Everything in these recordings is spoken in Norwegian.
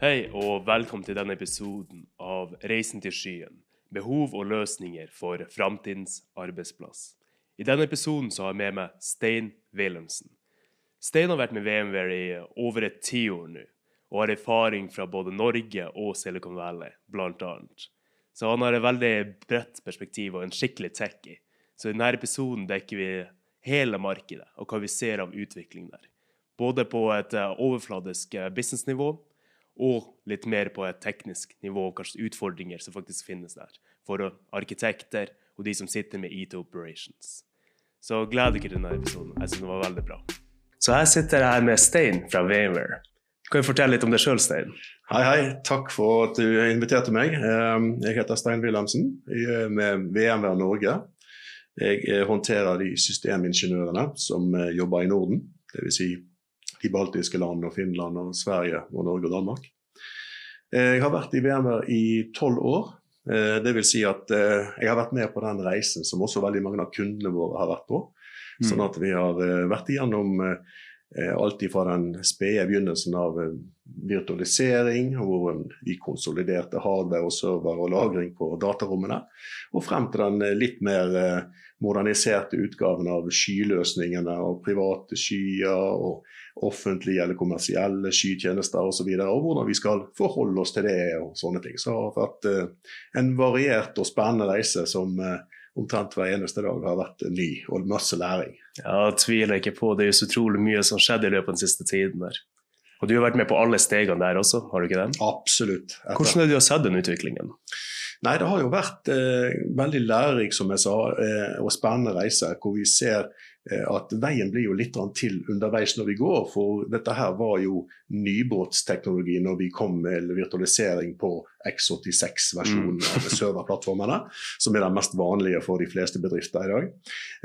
Hei og velkommen til denne episoden av Reisen til skyen. Behov og løsninger for framtidens arbeidsplass. I denne episoden så har jeg med meg Stein Wilhelmsen. Stein har vært med VMware i over et tiår nå, og har erfaring fra både Norge og Silicon Valley, blant annet. Så han har et veldig bredt perspektiv og en skikkelig techie. Så i denne episoden dekker vi hele markedet og hva vi ser av utvikling der. Både på et eh, overfladisk eh, businessnivå og litt mer på et teknisk nivå, kanskje utfordringer som faktisk finnes der for arkitekter og de som sitter med IT operations. Så gled dere til denne episoden. Jeg synes den var veldig bra. Så her sitter jeg her med Stein fra VMware. Kan du fortelle litt om deg sjøl, Stein? Hei, hei. Takk for at du inviterte meg. Ehm, jeg heter Stein Wilhelmsen. Jeg er med VMware Norge. Jeg eh, håndterer de systemingeniørene som eh, jobber i Norden. Dvs. Si de baltiske landene, og Finland, og Sverige, og Norge og Danmark. Eh, jeg har vært i VMR i tolv år. Det vil si at jeg har vært med på den reisen som også veldig mange av kundene våre har vært på. Sånn at vi har vært igjennom alt fra den spede begynnelsen av virtualisering, hvor vi konsoliderte hardware og server og lagring på datarommene, og frem til den litt mer moderniserte utgaven av skyløsningene og private skyer og offentlige eller kommersielle skytjenester osv. Og, så og hvordan vi skal forholde oss til det og sånne ting. Så det har vært en variert og spennende reise som omtrent hver eneste dag har vært ny og masse læring. Ja, jeg tviler ikke på. Det er jo så utrolig mye som skjedde i løpet av den siste tiden der. Og du har vært med på alle stegene der også, har du ikke det? Absolutt. Etter. Hvordan har du sett den utviklingen? Nei, det har jo vært eh, veldig lærerik, som jeg sa, eh, og spennende reise, hvor vi ser at veien blir jo litt til underveis når vi går. For dette her var jo nybåtsteknologi når vi kom med virtualisering på X86-versjonen mm. av serverplattformene, som er den mest vanlige for de fleste bedrifter i dag.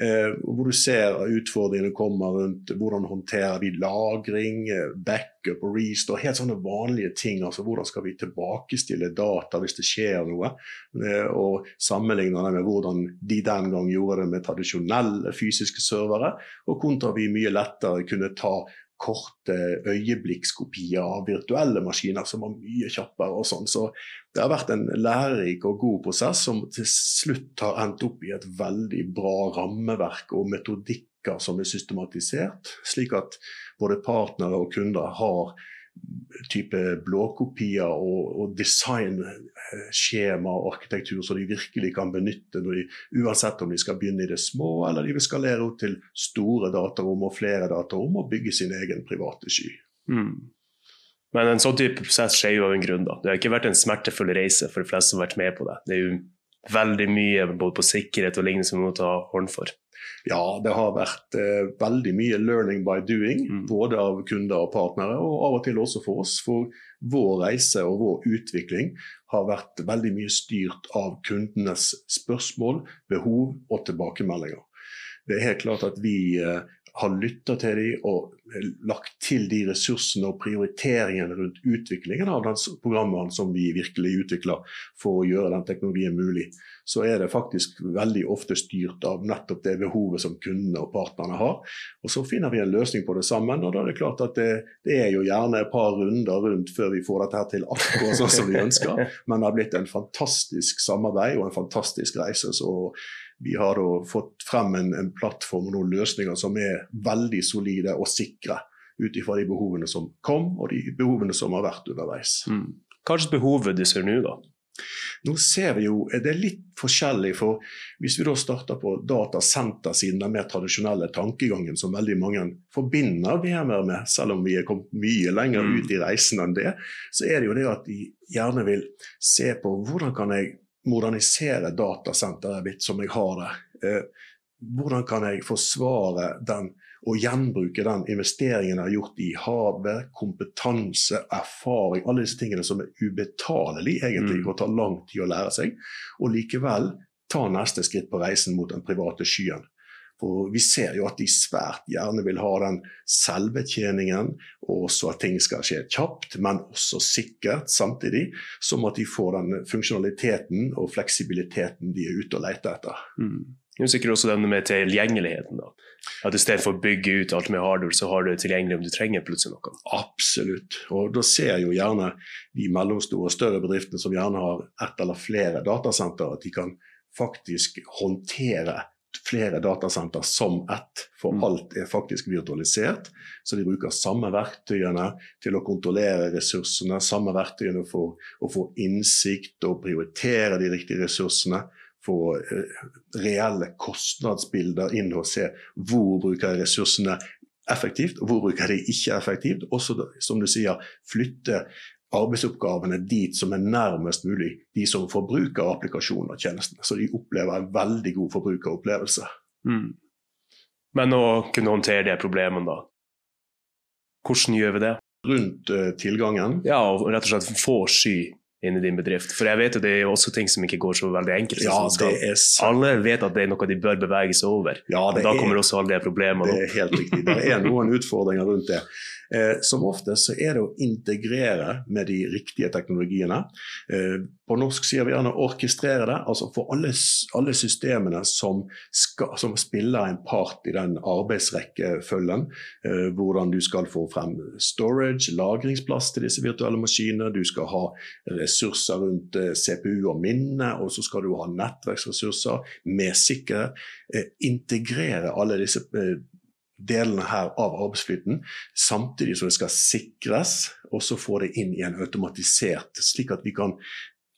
Eh, hvor du ser utfordringene kommer rundt hvordan håndterer vi lagring, eh, backup og restore, helt sånne vanlige ting. altså Hvordan skal vi tilbakestille data hvis det skjer noe? Eh, og sammenligne det med hvordan de den gang gjorde det med tradisjonelle fysiske server servere, og kontra vi mye lettere kunne ta korte øyeblikkskopier av virtuelle maskiner som var mye kjappere. og sånn. Så det har vært en lærerik og god prosess som til slutt har endt opp i et veldig bra rammeverk og metodikker som er systematisert, slik at både partnere og kunder har type blåkopier og, og designskjema og arkitektur som de virkelig kan benytte de, uansett om de skal begynne i det små eller de vil skalere opp til store datarom og flere datarom og bygge sin egen private sky. Mm. Men en sånn type prosess skjer jo av en grunn. da. Det har ikke vært en smertefull reise for de fleste som har vært med på det. Det er jo veldig mye både på sikkerhet og lignende som vi må ta hånd for. Ja, det har vært eh, veldig mye 'learning by doing', mm. både av kunder og partnere, og av og til også for oss. For vår reise og vår utvikling har vært veldig mye styrt av kundenes spørsmål, behov og tilbakemeldinger. Det er helt klart at vi eh, har lytta til dem og lagt til de ressursene og prioriteringene rundt utviklingen av programmene som vi virkelig utvikler for å gjøre den teknologien mulig, så er det faktisk veldig ofte styrt av nettopp det behovet som kundene og partnerne har. Og Så finner vi en løsning på det sammen. og da er Det klart at det, det er jo gjerne et par runder rundt før vi får dette her til akkurat sånn som vi ønsker, men det har blitt en fantastisk samarbeid og en fantastisk reise. så vi har da fått frem en, en plattform og noen løsninger som er veldig solide og sikre ut ifra de behovene som kom, og de behovene som har vært underveis. Mm. Hva slags behov du ser nå, da? Nå ser vi jo, Det er litt forskjellig. for Hvis vi da starter på datasentersiden, den mer tradisjonelle tankegangen som veldig mange forbinder VMR med, selv om vi er kommet mye lenger mm. ut i reisen enn det, så er det jo det at de gjerne vil se på hvordan kan jeg modernisere datasenteret mitt som jeg har det. Eh, hvordan kan jeg forsvare den og gjenbruke den investeringen jeg har gjort i hardware, kompetanse, erfaring, alle disse tingene som er ubetalelige egentlig, mm. og tar lang tid å lære seg, og likevel ta neste skritt på reisen mot den private skyen. For vi ser jo at de svært gjerne vil ha den selvbetjeningen, og så at ting skal skje kjapt, men også sikkert samtidig, som at de får den funksjonaliteten og fleksibiliteten de er ute og leter etter. Mm. Det er sikkert også den med tilgjengeligheten. da. At Istedenfor å bygge ut alt med hardware, så har du det tilgjengelig om du trenger plutselig noe. Absolutt. Og da ser jo gjerne de mellomstore og større bedriftene som gjerne har ett eller flere datasentre, at de kan faktisk håndtere flere datasenter som ett, for Mm. alt er faktisk virtualisert. Så de bruker samme verktøyene til å kontrollere ressursene, samme verktøyene for å få innsikt og prioritere de riktige ressursene. Få eh, reelle kostnadsbilder inn og se hvor bruker jeg ressursene effektivt, og hvor bruker jeg de ikke effektivt. Også, som du sier, flytte arbeidsoppgavene dit som er nærmest mulig de som forbruker applikasjonen og tjenestene. Så de opplever en veldig god forbrukeropplevelse. Mm. Men å kunne håndtere de problemene, da. Hvordan gjør vi det? Rundt uh, tilgangen Ja, og rett og slett få sky inn i din bedrift. For jeg vet jo det er også ting som ikke går så veldig enkelt. Ja, skal. er sant. Alle vet at det er noe de bør bevege seg over. Ja, Og det da er- kommer også alle de problemene Det er helt riktig. Det er noen utfordringer rundt det. Eh, som oftest så er det å integrere med de riktige teknologiene. Eh, på norsk sier vi gjerne orkestrere det. altså For alle, alle systemene som, skal, som spiller en part i den arbeidsrekkefølgen. Eh, hvordan du skal få frem storage, lagringsplass til disse virtuelle maskinene. Du skal ha ressurser rundt eh, CPU og minne, og så skal du ha nettverksressurser med sikkerhet. Eh, integrere alle disse eh, delene her av arbeidsflyten, samtidig som det skal sikres, og så få det inn i en automatisert, slik at vi kan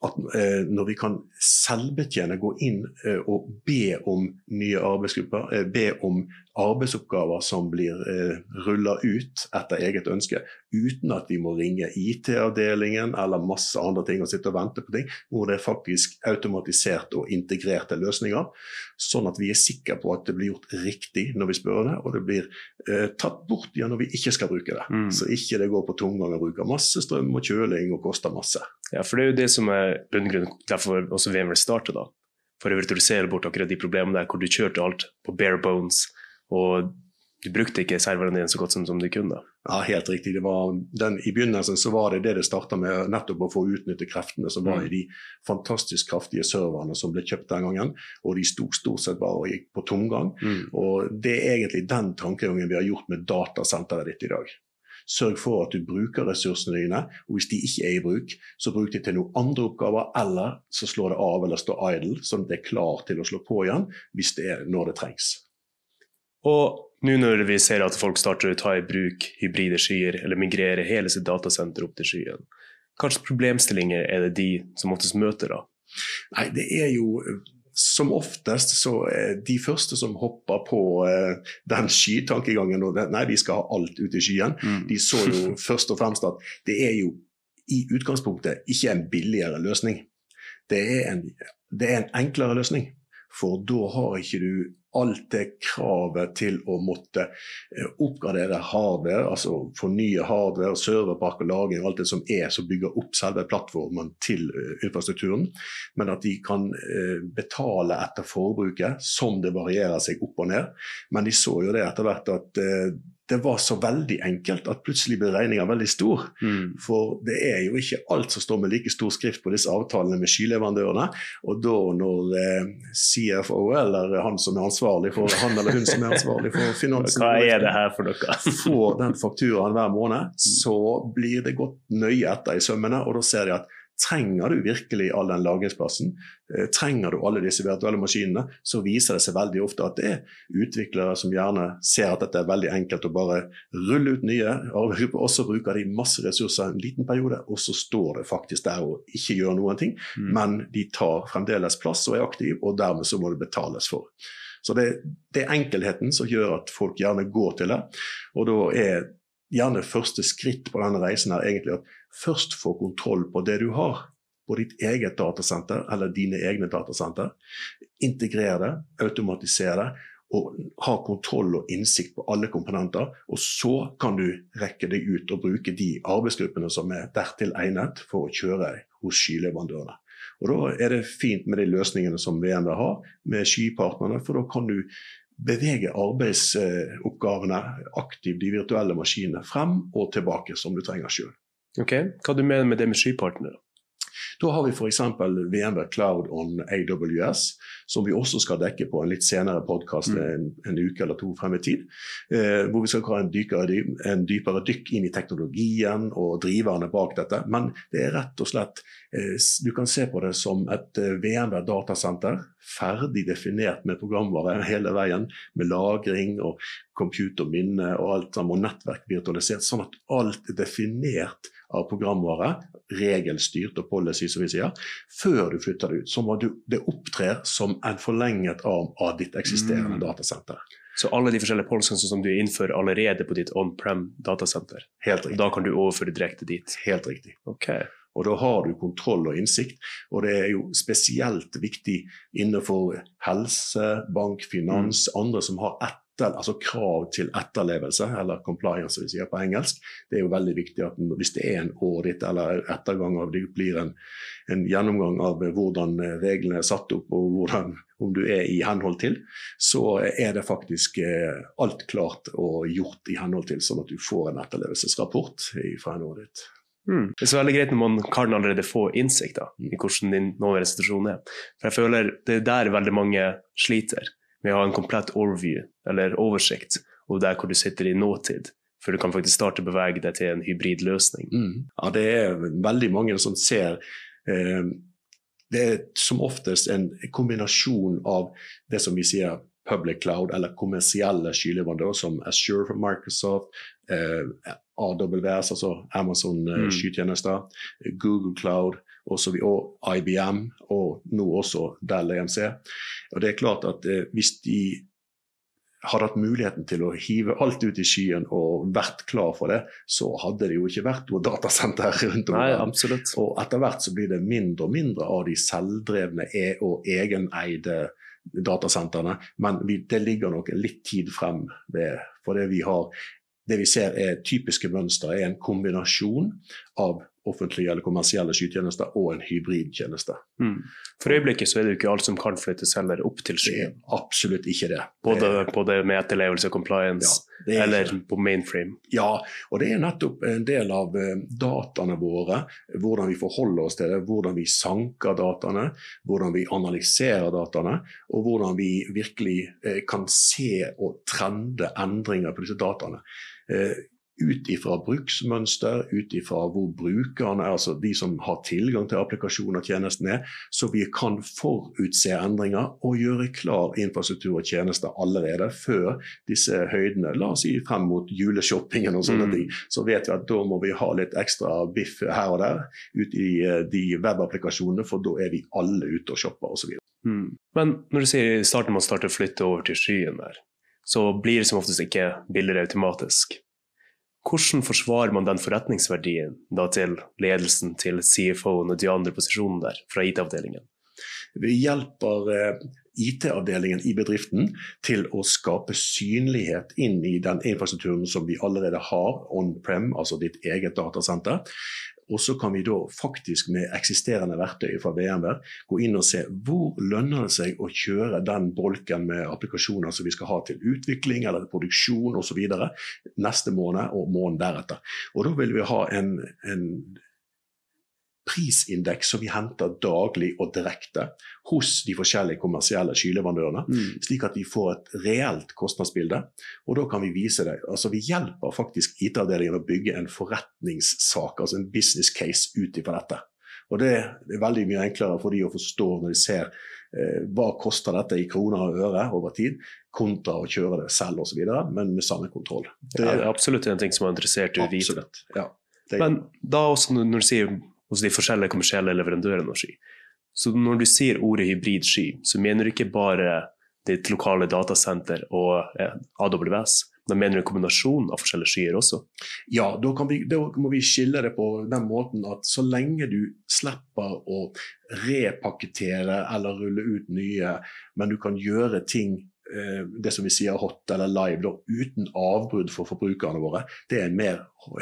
at eh, når vi kan selvbetjene, gå inn eh, og be om nye arbeidsgrupper, eh, be om arbeidsoppgaver som blir eh, rulla ut etter eget ønske, uten at vi må ringe IT-avdelingen eller masse andre ting og sitte og vente på ting, hvor det er faktisk automatisert og integrerte løsninger, sånn at vi er sikre på at det blir gjort riktig når vi spør det, og det blir eh, tatt bort igjen når vi ikke skal bruke det. Mm. Så ikke det går på tomgang og bruker masse strøm og kjøling og koster masse. Ja, for det er jo det som er bunngrunnen, derfor også VM vil starte, da. For å virtualisere bort akkurat de problemene der, hvor du kjørte alt på bare bones, og du brukte ikke serverne dine så godt som, som du kunne. Ja, helt riktig. Det var den, I begynnelsen så var det det det starta med, nettopp å få utnytte kreftene som var Mm. i de fantastisk kraftige serverne som ble kjøpt den gangen. Og de sto stort sett bare og gikk på tomgang. Mm. Og det er egentlig den tankegangen vi har gjort med datasenteret ditt i dag. Sørg for at du bruker ressursene dine, og hvis de ikke er i bruk, så bruk de til noen andre oppgaver, eller så slår det av eller står idle, sånn at det er klar til å slå på igjen hvis det er når det trengs. Og nå når vi ser at folk starter å ta i bruk hybride skyer, eller migrere hele sitt datasenter opp til skyen, hva slags problemstillinger er det de som oftest møter da? Nei, det er jo som oftest så er de første som hopper på eh, den skytankegangen og den, nei, vi skal ha alt ut i skyen, de så jo først og fremst at det er jo i utgangspunktet ikke en billigere løsning. Det er en, det er en enklere løsning. For da har ikke du alt det kravet til å måtte eh, oppgradere hardware, altså fornye hardware, serverpark og lagring, alt det som er som bygger opp selve plattformen til eh, infrastrukturen. Men at de kan eh, betale etter forbruket, som det varierer seg opp og ned. Men de så jo det etter hvert at det var så veldig enkelt at plutselig ble regninga veldig stor. Mm. For det er jo ikke alt som står med like stor skrift på disse avtalene med skyleverandørene. Og da når eh, CFO, eller han som er ansvarlig for han eller hun som er ansvarlig for finansen Hva er det her for dere? får den fakturaen hver måned, så blir det gått nøye etter i sømmene. Og da ser de at trenger du virkelig all den lagringsplassen, eh, trenger du alle disse virtuelle maskinene, så viser det seg veldig ofte at det er utviklere som gjerne ser at dette er veldig enkelt å bare rulle ut nye arbeidsgrupper, og så bruker de masse ressurser en liten periode, og så står det faktisk der og ikke gjør noen ting. Mm. Men de tar fremdeles plass og er aktive, og dermed så må det betales for. Så det, det er enkelheten som gjør at folk gjerne går til det. Og da er gjerne første skritt på denne reisen er egentlig at først få kontroll på det du har. På ditt eget datasenter eller dine egne datasenter. Integrere det, automatisere det og ha kontroll og innsikt på alle komponenter. Og så kan du rekke deg ut og bruke de arbeidsgruppene som er dertil egnet for å kjøre hos skyleverandørene. Og Da er det fint med de løsningene som VMW har med skypartnerne, for da kan du bevege arbeidsoppgavene aktivt, de virtuelle maskinene, frem og tilbake som du trenger sjøl. Ok, Hva du mener med det med skypartnere? Da har vi f.eks. VMware Cloud on AWS, som vi også skal dekke på en litt senere podkast Mm. en, en uke eller to frem i tid. Eh, hvor vi skal ha en dypere, en dypere dykk inn i teknologien og driverne bak dette. Men det er rett og slett eh, Du kan se på det som et eh, VMware datasenter, ferdig definert med programvare hele veien, med lagring og computerminne og alt sammen, og nettverk virtualisert, sånn at alt er definert av programvare, regelstyrt og policy, som vi sier, før du flytter det ut. Så må du, det opptrer som en forlenget arm av ditt eksisterende Mm. datasenter. Så alle de forskjellige policyene som du innfører allerede på ditt on-prem datasenter, Helt riktig. da kan du overføre direkte dit. Helt riktig. Ok. Og da har du kontroll og innsikt. Og det er jo spesielt viktig innenfor helse, bank, finans, andre som har etter, altså krav til etterlevelse, eller compliance som vi sier på engelsk. Det er jo veldig viktig at hvis det er en audit eller ettergang av det blir en, en gjennomgang av hvordan reglene er satt opp og hvordan, om du er i henhold til, så er det faktisk eh, alt klart og gjort i henhold til, sånn at du får en etterlevelsesrapport fra en audit. Mm. Det er så veldig greit når man kan allerede få innsikt da, i hvordan din nåværende situasjon er. For jeg føler det er der veldig mange sliter, med å ha en komplett overview, eller oversikt, over der hvor du sitter i nåtid. For du kan faktisk starte å bevege deg til en hybridløsning. Mm. Ja, det er veldig mange som ser eh, Det er som oftest en kombinasjon av det som vi sier public cloud, eller kommersielle skyleverandører som Azure fra Microsoft, eh, AWS, altså Amazon eh, Mm. skytjenester, Google Cloud og, så vi, og IBM, og nå også Dell EMC. Og det er klart at eh, hvis de hadde hatt muligheten til å hive alt ut i skyen og vært klar for det, så hadde det jo ikke vært noe datasenter rundt om. Nei, absolutt. Og etter hvert så blir det mindre og mindre av de selvdrevne e- og egeneide datasentrene. Men vi, det ligger nok litt tid frem ved, for det vi har det vi ser er typiske mønster, er en kombinasjon av offentlige eller kommersielle skytjenester og en hybridtjeneste. Mm. For øyeblikket så er det jo ikke alt som kan flyttes heller opp til Det er absolutt ikke det. Både, Det- både med etterlevelse og compliance, er eller ikke på mainframe. Ja, og det er nettopp en del av eh, dataene våre. Hvordan vi forholder oss til det, hvordan vi sanker dataene, hvordan vi analyserer dataene, og hvordan vi virkelig eh, kan se og trende endringer på disse dataene. Ut ifra bruksmønster, ut ifra hvor brukerne er, altså de som har tilgang til applikasjonen og tjenesten er, så vi kan forutse endringer og gjøre klar infrastruktur og tjenester allerede før disse høydene. La oss si frem mot juleshoppingen og sånne Mm. ting. Så vet vi at da må vi ha litt ekstra biff her og der ut i eh, de webapplikasjonene, for da er vi alle ute og shopper osv. Mm. Men når du sier i starten man starter å flytte over til skyen der, så blir det som oftest ikke billigere automatisk. Hvordan forsvarer man den forretningsverdien da til ledelsen, til CFO-en og de andre posisjonene der fra IT-avdelingen? Vi hjelper eh, IT-avdelingen i bedriften til å skape synlighet inn i den infrastrukturen som vi allerede har on-prem, altså ditt eget datasenter. Og så kan vi da faktisk med eksisterende verktøy fra VMware gå inn og se hvor lønner det seg å kjøre den bolken med applikasjoner som vi skal ha til utvikling eller produksjon osv. neste måned og måneden deretter. Og da vil vi ha en, en prisindeks som vi henter daglig og direkte hos de forskjellige kommersielle skyleverandørene, mm. slik at vi får et reelt kostnadsbilde. Og da kan vi vise det. Altså Vi hjelper faktisk IT-avdelingen å bygge en forretningssak, altså en business case ut ifra dette. Og det er veldig mye enklere for de å forstå når de ser eh, hva koster dette i kroner og øre over tid, kontra å kjøre det selv osv., men med samme kontroll. Det Ja, det er absolutt en ting som er interessert i å vite. Ja, det, Men da også når du sier hos de forskjellige kommersielle leverandørene av sky, så når du sier ordet hybrid sky, så mener du ikke bare ditt lokale datasenter og AWS, da mener du en kombinasjon av forskjellige skyer også? Ja, da, vi, da må vi skille det på den måten at så lenge du slipper å repakkettere eller rulle ut nye, men du kan gjøre ting det som vi sier hot eller live, da, uten avbrudd for forbrukerne våre, det er en mer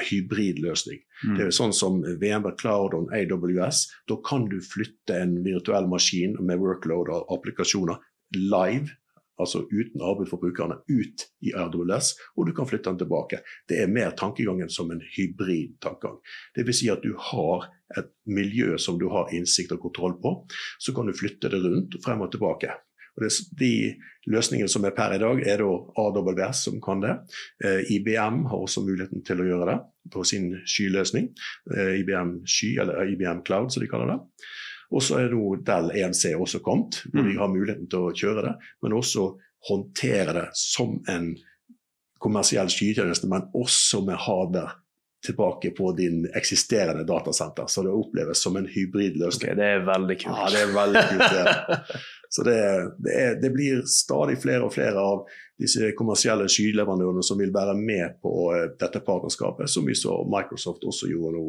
hybridløsning. Mm. Det er sånn som VMware Cloud og AWS. Da kan du flytte en virtuell maskin med workload og applikasjoner live altså uten avbrudd for brukerne, ut i AWS, og du kan flytte den tilbake. Det er mer tankegangen som en hybrid tankegang. Dvs. Si at du har et miljø som du har innsikt og kontroll på, så kan du flytte det rundt frem og tilbake. Og de løsningene som er per i dag, er da AWS som kan det. Eh, IBM har også muligheten til å gjøre det på sin skyløsning. Eh, IBM Sky, eller IBM Cloud, som de kaller det. Og så er nå Dell EMC også kommet, hvor de mm. har muligheten til å kjøre det, men også håndtere det som en kommersiell skytjeneste, men også med hardware tilbake på din eksisterende datasenter. Så det oppleves som en hybridløsning. Okay, det er veldig kult. Ja, det er veldig kult. Så det, det, er, det, blir stadig flere og flere av disse kommersielle skyleverandørene som vil være med på uh, dette partnerskapet, som vi så Microsoft også gjorde nå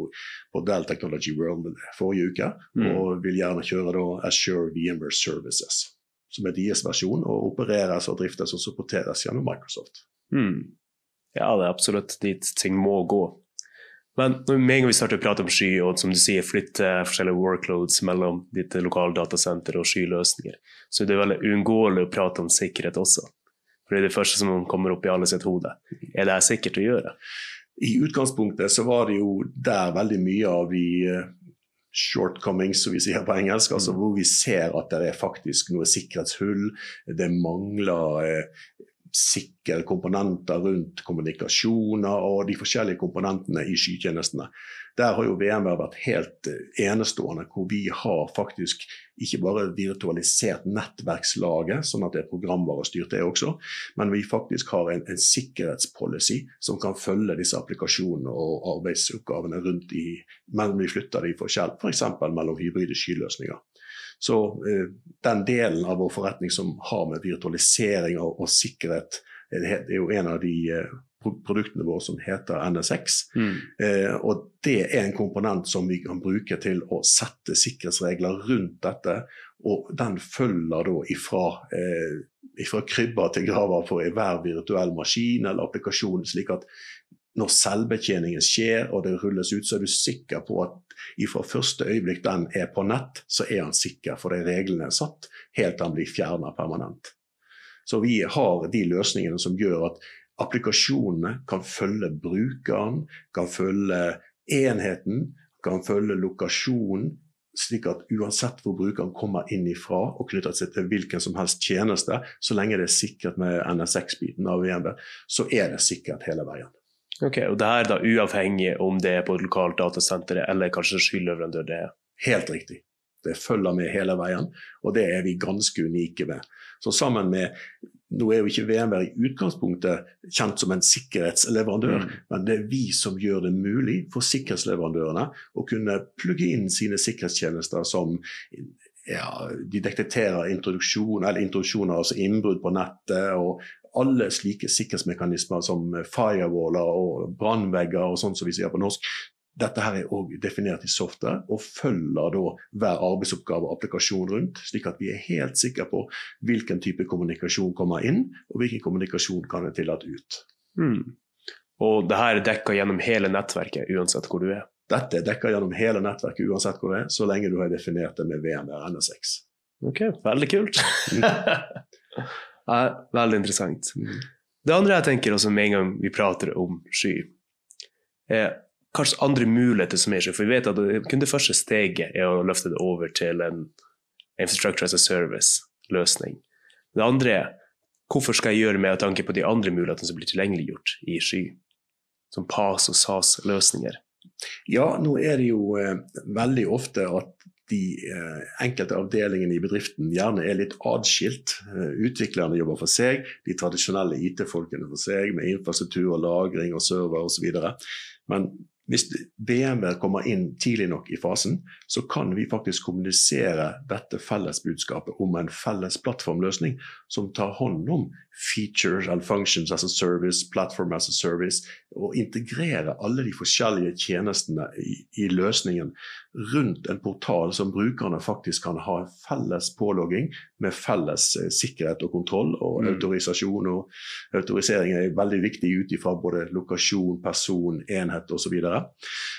på Dell Technology World forrige uke. Mm. Og vil gjerne kjøre da Assure VMware Services, som er deres versjon, og opereres og driftes og supporteres gjennom Microsoft. Mm. Ja, det er absolutt dit ting må gå. Men med en gang vi starter å prate om sky, og som du sier, flytte forskjellige workloads mellom ditt lokale datasenter og skyløsninger, så er det veldig uunngåelig å prate om sikkerhet også. For det er det første som kommer opp i alle sitt hode. Er det sikkert å gjøre? I utgangspunktet så var det jo der veldig mye av de eh, shortcomings, som vi sier på engelsk. altså mm. Hvor vi ser at det er faktisk noe sikkerhetshull. Det mangler eh, sikre komponenter rundt kommunikasjoner og de forskjellige komponentene i skytjenestene. Der har jo VMware vært helt eh, enestående, hvor vi har faktisk ikke bare virtualisert nettverkslaget, sånn at det er programvarestyrt det også, men vi faktisk har en, en sikkerhetspolicy som kan følge disse applikasjonene og arbeidsoppgavene rundt i, mellom vi flytter de forskjell, f.eks. For mellom hybride skyløsninger. Så eh, den delen av vår forretning som har med virtualisering og, og sikkerhet det er jo en av de eh, produktene våre som heter NSX. Mm. Eh, og det er en komponent som vi kan bruke til å sette sikkerhetsregler rundt dette. Og den følger da ifra, eh, ifra krybba til grava for hver virtuell maskin eller applikasjon, slik at når selvbetjeningen skjer og det rulles ut, så er du sikker på at fra første øyeblikk den er på nett, så er han sikker, for de reglene er satt helt til han blir fjerna permanent. Så vi har de løsningene som gjør at applikasjonene kan følge brukeren, kan følge enheten, kan følge lokasjonen, slik at uansett hvor brukeren kommer inn ifra og knytter seg til hvilken som helst tjeneste, så lenge det er sikkert med NSX-biten av VMB, så er det sikkert hele veien. Ok, og det er da uavhengig om det er på et lokalt datasenter eller kanskje skyleverandør det er? Helt riktig. Det følger med hele veien, og det er vi ganske unike med. Så sammen med nå er jo ikke VMware i utgangspunktet kjent som en sikkerhetsleverandør, mm. men det er vi som gjør det mulig for sikkerhetsleverandørene å kunne plugge inn sine sikkerhetstjenester som ja, de detekterer introduksjon, eller introduksjoner, altså innbrudd på nettet, og alle slike sikkerhetsmekanismer som firewaller og brannvegger og sånn som vi sier på norsk. Dette her er òg definert i software og følger da hver arbeidsoppgave og applikasjon rundt, slik at vi er helt sikre på hvilken type kommunikasjon kommer inn, og hvilken kommunikasjon kan det tillate ut. Mm. Og det her er dekka gjennom hele nettverket, uansett hvor du er? Dette er dekka gjennom hele nettverket uansett hvor du er, så lenge du har definert det med VMR NSX. Ok, veldig kult. Ja, veldig interessant. Mm. Det andre jeg tenker også med en gang vi prater om sky, er kanskje andre muligheter som er sky. For vi vet at det, kun det første steget er å løfte det over til en infrastructure as a service-løsning. Det andre er hvorfor skal jeg gjøre med tanke på de andre mulighetene som blir tilgjengeliggjort i sky? Som PAS og SAS-løsninger. Ja, nå er det jo eh, veldig ofte at de eh, enkelte avdelingene i bedriften gjerne er litt atskilt. Eh, utviklerne jobber for seg, de tradisjonelle IT-folkene for seg, med infrastruktur og lagring og server osv. Men hvis BMW kommer inn tidlig nok i fasen, så kan vi faktisk kommunisere dette fellesbudskapet om en felles plattformløsning som tar hånd om features and functions as a service, platform as a service, og integrere alle de forskjellige tjenestene i, i, løsningen rundt en portal som brukerne faktisk kan ha en felles pålogging med felles eh, sikkerhet og kontroll og mm. autorisasjon. og Autorisering er veldig viktig ut ifra både lokasjon, person, enhet osv.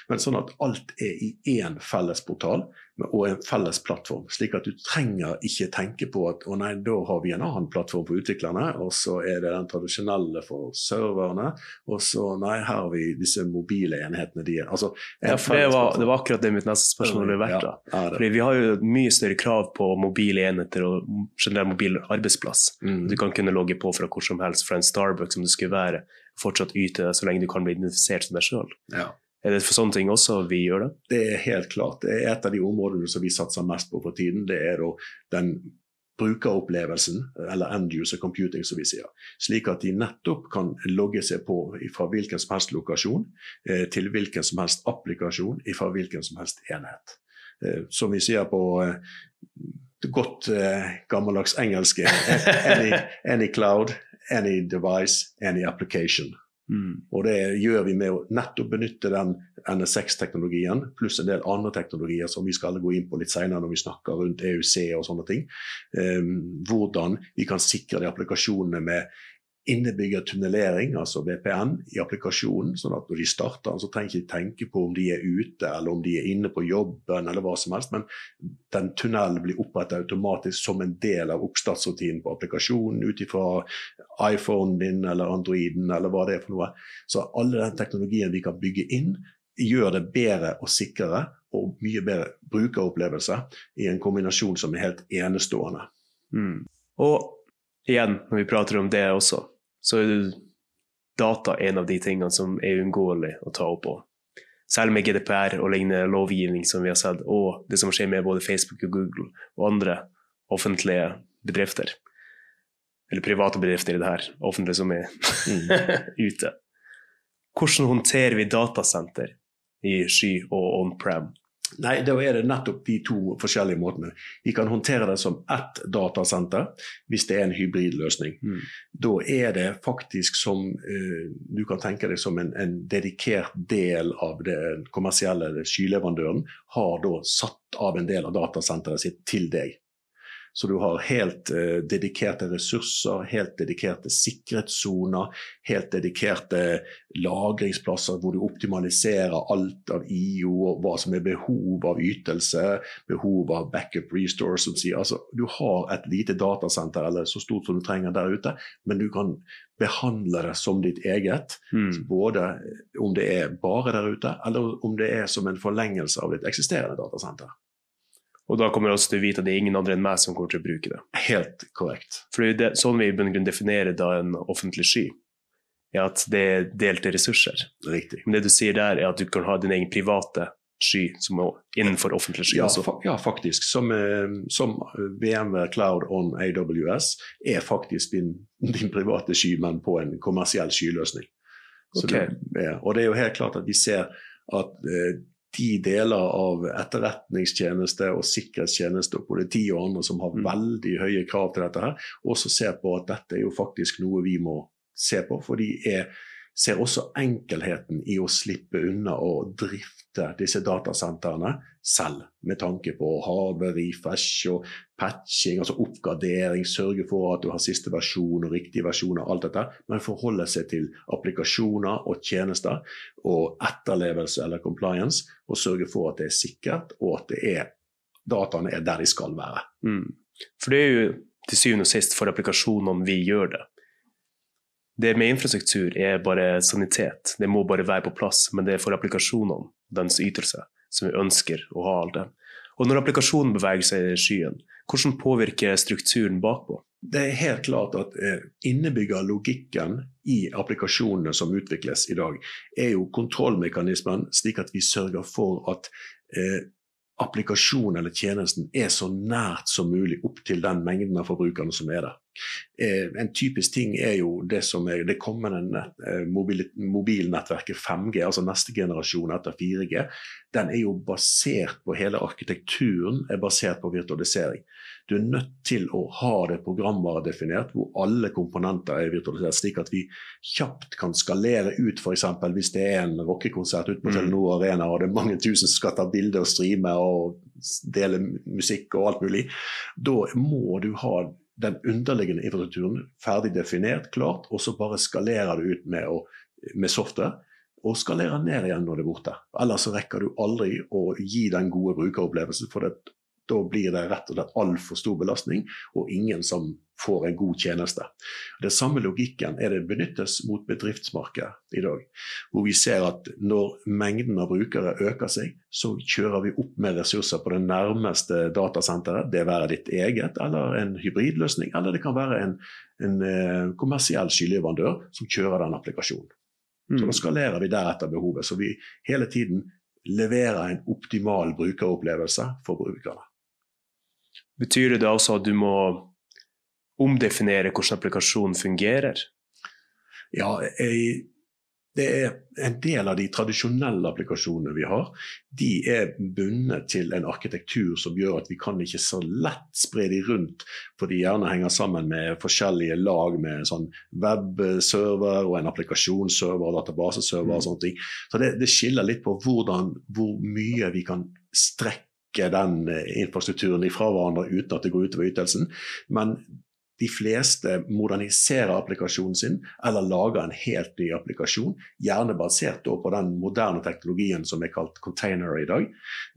Men sånn at alt er i én felles portal og en felles plattform. Slik at du trenger ikke tenke på at å nei, da har vi en annen plattform for utviklerne, og så er det den tradisjonelle for serverne, og så nei, her har vi disse mobile enhetene. De, altså, ja, det var, det var, akkurat det mitt neste spørsmål ville vært. da. Ja, Fordi Vi har jo mye større krav på mobile enheter og generell mobil arbeidsplass. Mm. Du kan kunne logge på fra hvor som helst, fra en Starbucks som du skulle være, fortsatt yte så lenge du kan bli identifisert som deg sjøl. Ja. Er det for sånne ting også vi gjør det? Det er helt klart. Det er et av de områdene som vi satser mest på for tiden. Det er den brukeropplevelsen, eller end user computing, som vi sier. Slik at de nettopp kan logge seg på fra hvilken som helst lokasjon eh, til hvilken som helst applikasjon fra hvilken som helst enhet. Eh, som vi sier på eh, godt gammeldags engelsk any, any cloud, any device, any application. Mm. Og det gjør vi med å nettopp benytte den NSX-teknologien pluss en del andre teknologier som vi skal gå inn på litt senere når vi snakker rundt EUC og sånne ting. Um, hvordan vi kan sikre de applikasjonene med innebygget tunnelering, altså VPN, i applikasjonen. sånn at når de starter, så trenger de ikke tenke på om de er ute eller om de er inne på jobben eller hva som helst, men den tunnelen blir opprettet automatisk som en del av oppstartsrutinen på applikasjonen ut ifra iPhonen din eller Androiden eller hva det er for noe. Så alle den teknologien vi kan bygge inn, gjør det bedre og sikrere og mye bedre brukeropplevelse i en kombinasjon som er helt enestående. Mm. Og igjen, når vi prater om det også, så er data en av de tingene som er uunngåelig å ta opp på. Selv med GDPR og lignende lovgivning som vi har sett, og det som skjer med både Facebook og Google og andre offentlige bedrifter. Eller private bedrifter i det her, offentlige som er mm. ute. Hvordan håndterer vi datasenter i sky og on-pram? Nei, da er det nettopp de to forskjellige måtene. Vi kan håndtere det som ett datasenter hvis det er en hybridløsning. Mm. Da er det faktisk som uh, Du kan tenke deg som en, en dedikert del av den kommersielle skyleverandøren har da satt av en del av datasenteret sitt til deg. Så du har helt eh, dedikerte ressurser, helt dedikerte sikkerhetssoner, helt dedikerte lagringsplasser hvor du optimaliserer alt av IO og hva som er behov av ytelse, behov av backup restore. Som sier, altså, du har et lite datasenter eller så stort som du trenger der ute, men du kan behandle det som ditt eget. Mm. Både om det er bare der ute, eller om det er som en forlengelse av ditt eksisterende datasenter. Og da kommer også til å vite at det er ingen andre enn meg som kommer til å bruke det. Helt korrekt. For det er sånn vi definerer da en offentlig sky. Er at det er delte ressurser. Riktig. Men det du sier der, er at du kan ha din egen private sky som er innenfor offentlig sky. Ja, fa ja faktisk. Som, eh, som, VMware Cloud on AWS er faktisk din, din private sky, men på en kommersiell skyløsning. Okay. Det, og det er jo helt klart at vi ser at eh, de deler av etterretningstjeneste og sikkerhetstjeneste og politi og andre som har mm. veldig høye krav til dette, her, også ser på at dette er jo faktisk noe vi må se på. For de er ser også enkelheten i å slippe unna å drifte disse datasentrene selv, med tanke på hardware, refresh og patching, altså oppgradering, sørge for at du har siste versjon og riktig versjon og alt dette, men forholde seg til applikasjoner og tjenester og etterlevelse eller compliance, og sørge for at det er sikkert, og at er, dataene er der de skal være. Mm. For det er jo til syvende og sist for applikasjonene vi gjør det. Det med infrastruktur er bare sanitet. Det må bare være på plass, men det er for applikasjonene, dens ytelse, som vi ønsker å ha alt det. Og når applikasjonen beveger seg i skyen, hvordan påvirker strukturen bakpå? Det er helt klart at eh, innebygger logikken i applikasjonene som utvikles i dag, er jo kontrollmekanismen, slik at vi sørger for at eh, applikasjonen eller tjenesten er så nært som mulig opp til den mengden av forbrukerne som er der. Eh, en typisk ting er jo det som er det kommende eh, mobil, mobilnettverket 5G, altså neste generasjon etter 4G. Den er jo basert på hele arkitekturen er basert på virtualisering. Du er nødt til å ha det programvaredefinert hvor alle komponenter er virtualisert, slik at vi kjapt kan skalere ut f.eks. hvis det er en rockekonsert ute på mm. Telenor Arena og det er mange tusen som skal ta bilde og streame og dele musikk og alt mulig. Da må du ha den underliggende infrastrukturen ferdig definert, klart, og så bare skalerer du ut med, å, med software og skalerer ned igjen når det er borte. Ellers så rekker du aldri å gi den gode brukeropplevelsen, for det, da blir det rett og slett altfor stor belastning, og ingen som får en god tjeneste. Det samme logikken er det benyttes mot bedriftsmarkedet i dag. Hvor vi ser at når mengden av brukere øker seg, så kjører vi opp med ressurser på det nærmeste datasenteret. Det være ditt eget, eller en hybridløsning, eller det kan være en, en uh, kommersiell skyleverandør som kjører den applikasjonen. Mm. Så da skalerer vi deretter behovet. Så vi hele tiden leverer en optimal brukeropplevelse for brukerne. Betyr det da også at du må omdefinere hvordan applikasjonen fungerer? Ja, jeg, det er en del av de tradisjonelle applikasjonene vi har. De er bundet til en arkitektur som gjør at vi kan ikke så lett spre de rundt, for de gjerne henger sammen med forskjellige lag med sånn webserver og en applikasjonsserver og databaseserver og mm. sånne ting. Så det, det skiller litt på hvordan, hvor mye vi kan strekke den eh, infrastrukturen ifra hverandre uten at det går utover ytelsen. Men de fleste moderniserer applikasjonen sin eller lager en helt ny applikasjon, gjerne basert på den moderne teknologien som er kalt container i dag,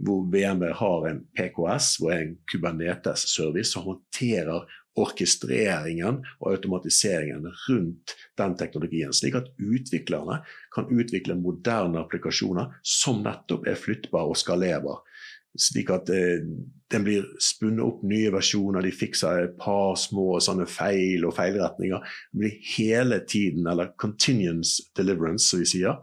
hvor VMW har en PKS, hvor en Kubernetes-service som håndterer orkestreringen og automatiseringen rundt den teknologien, slik at utviklerne kan utvikle moderne applikasjoner som nettopp er flyttbare og skalerbare slik at eh, den blir spunnet opp nye versjoner, de fikser et par små sånne feil og feilretninger. Det blir hele tiden, eller continuance deliverance, som vi sier,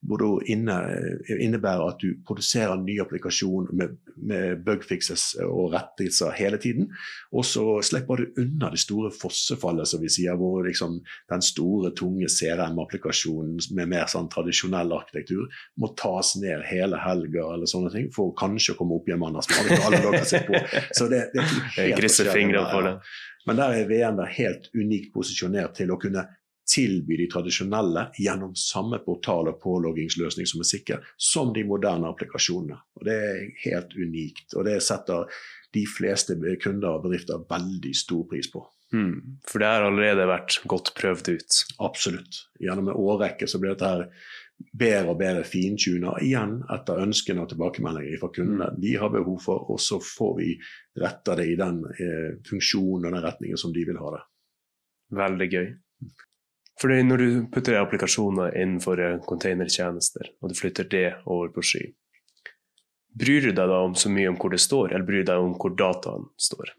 hvor det innebærer at du produserer en ny applikasjon med, med bugfixes og rettelser hele tiden. Og så slipper du unna det store fossefallet, som vi sier, hvor liksom den store, tunge CRM-applikasjonen med mer sånn tradisjonell arkitektur må tas ned hele helga eller sånne ting, for kanskje å komme opp igjen mandag. Seg på. Så det, det er krysser fingrene for det. Men der er VM helt unikt posisjonert til å kunne tilby de tradisjonelle gjennom samme portal- og påloggingsløsning som er sikker, som de moderne applikasjonene. Og Det er helt unikt, og det setter de fleste kunder og bedrifter veldig stor pris på. Mm, For det har allerede vært godt prøvd ut? Absolutt. Gjennom en årrekke så ble dette her bedre og bedre fintuna igjen etter ønskene og tilbakemeldinger fra kundene mm. de har behov for, og så får vi retta det i den eh, funksjonen og den retningen som de vil ha det. Veldig gøy. Fordi når du putter applikasjoner innenfor eh, containertjenester, og du flytter det over på sky, bryr du deg da om så mye om hvor det står, eller bryr du deg om hvor dataen står?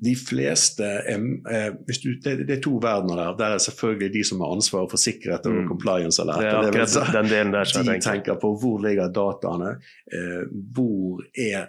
De fleste er, eh, du, det, det, er to verdener der. Der er selvfølgelig de som har ansvaret for sikkerhet og mm. compliance. Eller, det er akkurat den delen der De tenker på hvor ligger dataene, eh, hvor er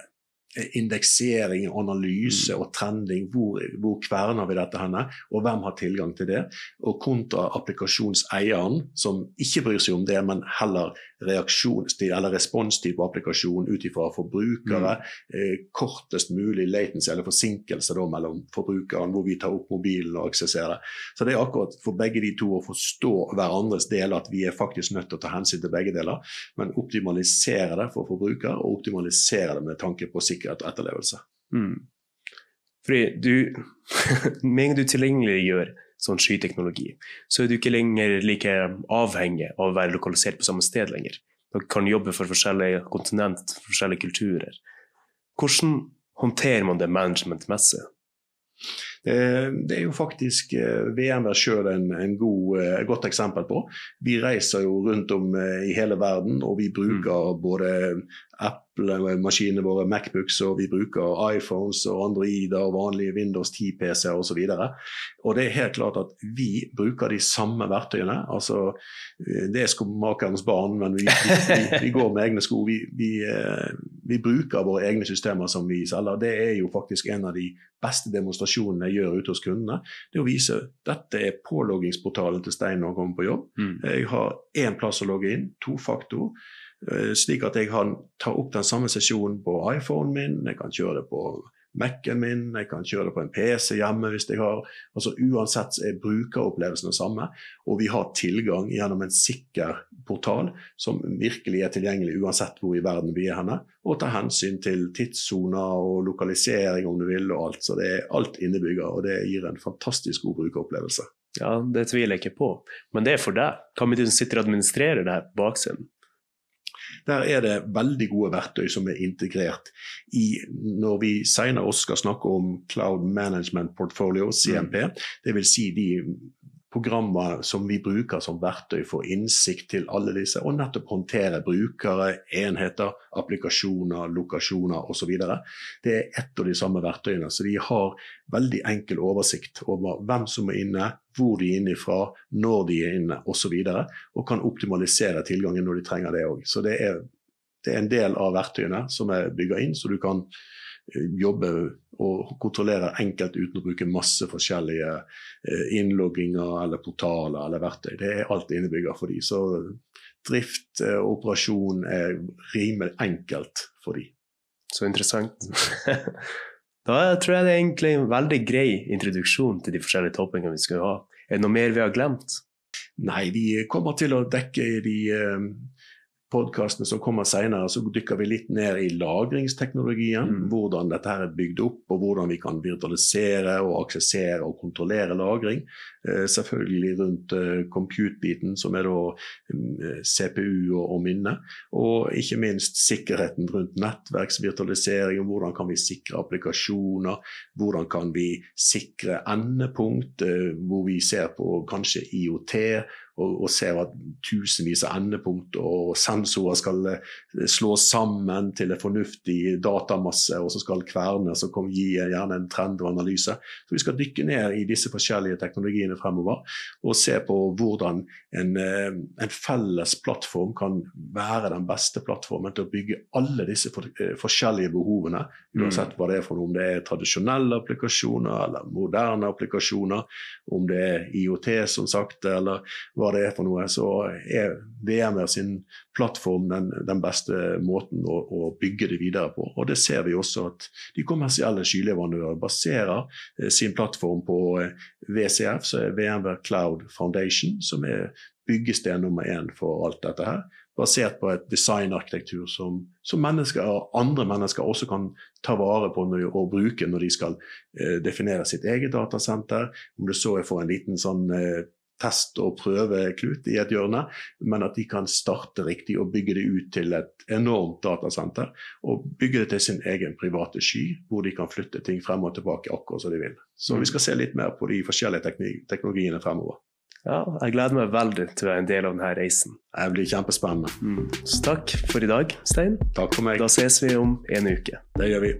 indeksering, analyse og trending. Hvor, hvor, kverner vi dette henne, og hvem har tilgang til det? Og kontra applikasjonseieren, som ikke bryr seg om det, men heller reaksjonstid eller responstid på applikasjonen ut ifra forbrukere. Mm. Eh, kortest mulig latency eller forsinkelse da, mellom forbrukeren, hvor vi tar opp mobilen og aksesserer. Så det er akkurat for begge de to å forstå hverandres deler at vi er faktisk nødt til å ta hensyn til begge deler, men optimalisere det for forbruker og optimalisere det med tanke på sikkerhet sikkerhet og etterlevelse. Mm. Fordi du, Med en gang du tilgjengeliggjør sånn skyteknologi, så er du ikke lenger like avhengig av å være lokalisert på samme sted lenger. Du kan jobbe for forskjellige kontinent, forskjellige kulturer. Hvordan håndterer man det managementmessig? Eh, det er jo faktisk eh, sjøl en, en god, eh, et godt eksempel på. Vi reiser jo rundt om i hele verden, og vi bruker mm. både Apple-maskinene våre, Macbooks, og vi bruker iPhones og Androider og vanlige Windows 10-PC-er osv. Og, det er helt klart at vi bruker de samme verktøyene. altså Det er skomakerens barn, men vi, vi, vi, går med egne sko. Vi, vi, bruker våre egne systemer som vi selger. Det er jo faktisk en av de beste demonstrasjonene jeg gjør ute hos kundene. Det å vise dette er påloggingsportalen til Stein når han kommer på jobb. Mm. Jeg har én plass å logge inn, to faktor. Eh, slik at jeg kan ta opp den samme sesjonen på iPhonen min, jeg kan kjøre det på Mac-en min, jeg kan kjøre det på en PC hjemme hvis jeg har altså Uansett er brukeropplevelsen den samme, og vi har tilgang gjennom en sikker portal som virkelig er tilgjengelig uansett hvor i verden vi er henne, og tar hensyn til tidssoner og lokalisering om du vil, og alt. Så det er alt innebygger, og det gir en fantastisk god brukeropplevelse. Ja, det tviler jeg ikke på. Men det er for deg. Hva med du som sitter og administrerer det her på baksiden? Der er det veldig gode verktøy som er integrert i når vi senere også skal snakke om Cloud Management Portfolio, CMP. Mm. Dvs. Si de programmer som vi bruker som verktøy for innsikt til alle disse, og nettopp håndtere brukere, enheter, applikasjoner, lokasjoner osv. Det er ett av de samme verktøyene, så de har veldig enkel oversikt over hvem som er inne, hvor de er inne fra, når de er inne osv., og, så videre, og kan optimalisere tilgangen når de trenger det òg. Så det er, det er en del av verktøyene som er bygga inn, så du kan jobbe og kontrollere enkelt uten å bruke masse forskjellige eh, innlogginger eller portaler eller verktøy. Det er alt innebygger for de. Så drift og eh, operasjon er rimelig enkelt for de. Så interessant. da tror jeg det er egentlig en veldig grei introduksjon til de forskjellige toppingene vi skal ha. Er det noe mer vi har glemt? Nei, vi kommer til å dekke de eh, podkastene som kommer senere, så dykker vi litt ned i lagringsteknologien. Mm. Hvordan dette her er bygd opp, og hvordan vi kan virtualisere og aksessere og kontrollere lagring. Eh, selvfølgelig rundt eh, compute-biten, som er da eh, CPU og, og, minne. Og ikke minst sikkerheten rundt nettverksvirtualisering. Hvordan kan vi sikre applikasjoner? Hvordan kan vi sikre endepunkt, hvor vi ser på kanskje IOT og, ser at tusenvis av endepunkt og sensorer skal slås sammen til en fornuftig datamasse, og så skal kvernes og gi gjerne en trend og analyse. Så Vi skal dykke ned i disse forskjellige teknologiene fremover og se på hvordan en, eh, en felles plattform kan være den beste plattformen til å bygge alle disse eh, forskjellige behovene, uansett hva det er for noe, om det er tradisjonelle applikasjoner eller moderne applikasjoner, om det er IOT, som sagt, eller hva det er for noe, så er VMware sin plattform den, den beste måten å, å, bygge det videre på. Og Det ser vi også at de kommersielle skyleverandører baserer eh, sin plattform på eh, VCF, så er VMware Cloud Foundation, som er byggesten nummer én for alt dette her. Basert på et designarkitektur som, som mennesker andre mennesker også kan ta vare på når, og bruke når de skal eh, definere sitt eget datasenter. Om det så er for en liten sånn eh, test- og prøveklut i et hjørne, men at de kan starte riktig og bygge det ut til et enormt datasenter. Og bygge det til sin egen private sky, hvor de kan flytte ting frem og tilbake akkurat som de vil. Så vi skal se litt mer på de forskjellige teknologiene fremover. Ja, jeg gleder meg veldig til å være en del av denne reisen. Det blir kjempespennende. Mm. Så takk for i dag, Stein. Takk for meg. Da ses vi om en uke. Det gjør vi.